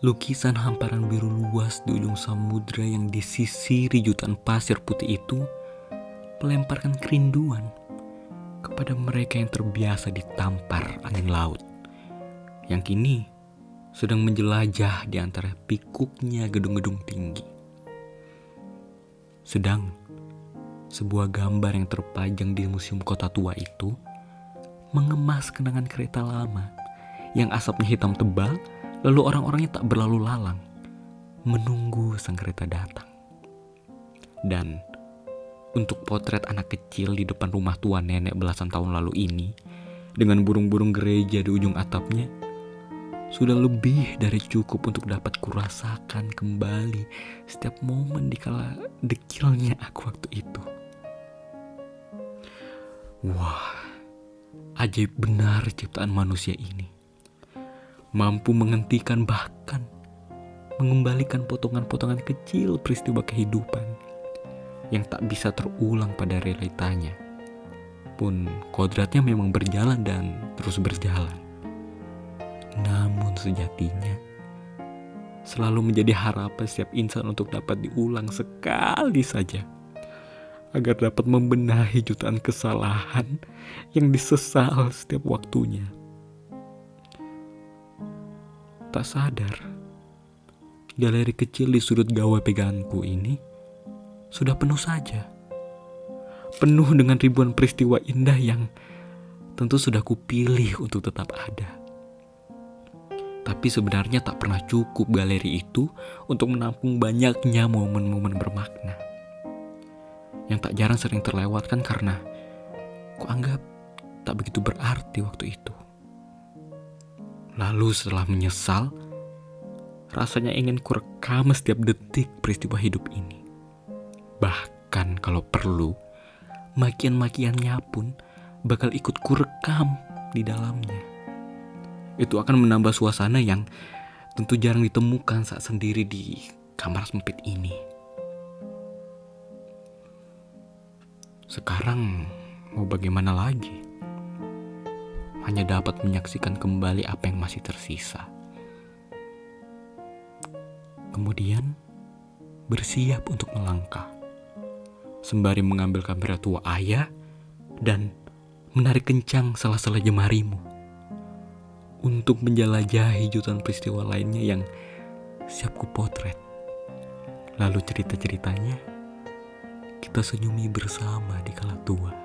Lukisan hamparan biru luas di ujung samudra yang disisiri jutaan pasir putih itu melemparkan kerinduan kepada mereka yang terbiasa ditampar angin laut. Yang kini sedang menjelajah di antara pikuknya gedung-gedung tinggi. Sedang sebuah gambar yang terpajang di museum kota tua itu mengemas kenangan kereta lama yang asapnya hitam tebal Lalu orang-orangnya tak berlalu lalang, menunggu sang kereta datang. Dan untuk potret anak kecil di depan rumah tua nenek belasan tahun lalu ini, dengan burung-burung gereja di ujung atapnya, sudah lebih dari cukup untuk dapat kurasakan kembali setiap momen di kala dekilnya aku waktu itu. Wah, ajaib benar ciptaan manusia ini mampu menghentikan bahkan mengembalikan potongan-potongan kecil peristiwa kehidupan yang tak bisa terulang pada realitanya. Pun kodratnya memang berjalan dan terus berjalan. Namun sejatinya selalu menjadi harapan setiap insan untuk dapat diulang sekali saja agar dapat membenahi jutaan kesalahan yang disesal setiap waktunya. Tak sadar, galeri kecil di sudut gawai peganganku ini sudah penuh saja. Penuh dengan ribuan peristiwa indah yang tentu sudah kupilih untuk tetap ada. Tapi sebenarnya tak pernah cukup galeri itu untuk menampung banyaknya momen-momen bermakna. Yang tak jarang sering terlewatkan karena kuanggap tak begitu berarti waktu itu. Lalu setelah menyesal, rasanya ingin kurekam setiap detik peristiwa hidup ini. Bahkan kalau perlu, makian-makiannya pun bakal ikut kurekam di dalamnya. Itu akan menambah suasana yang tentu jarang ditemukan saat sendiri di kamar sempit ini. Sekarang mau bagaimana lagi? Hanya dapat menyaksikan kembali apa yang masih tersisa. Kemudian bersiap untuk melangkah, sembari mengambil kamera tua ayah dan menarik kencang salah-salah jemarimu untuk menjelajahi jutaan peristiwa lainnya yang siap ku potret. Lalu cerita-ceritanya kita senyumi bersama di kala tua.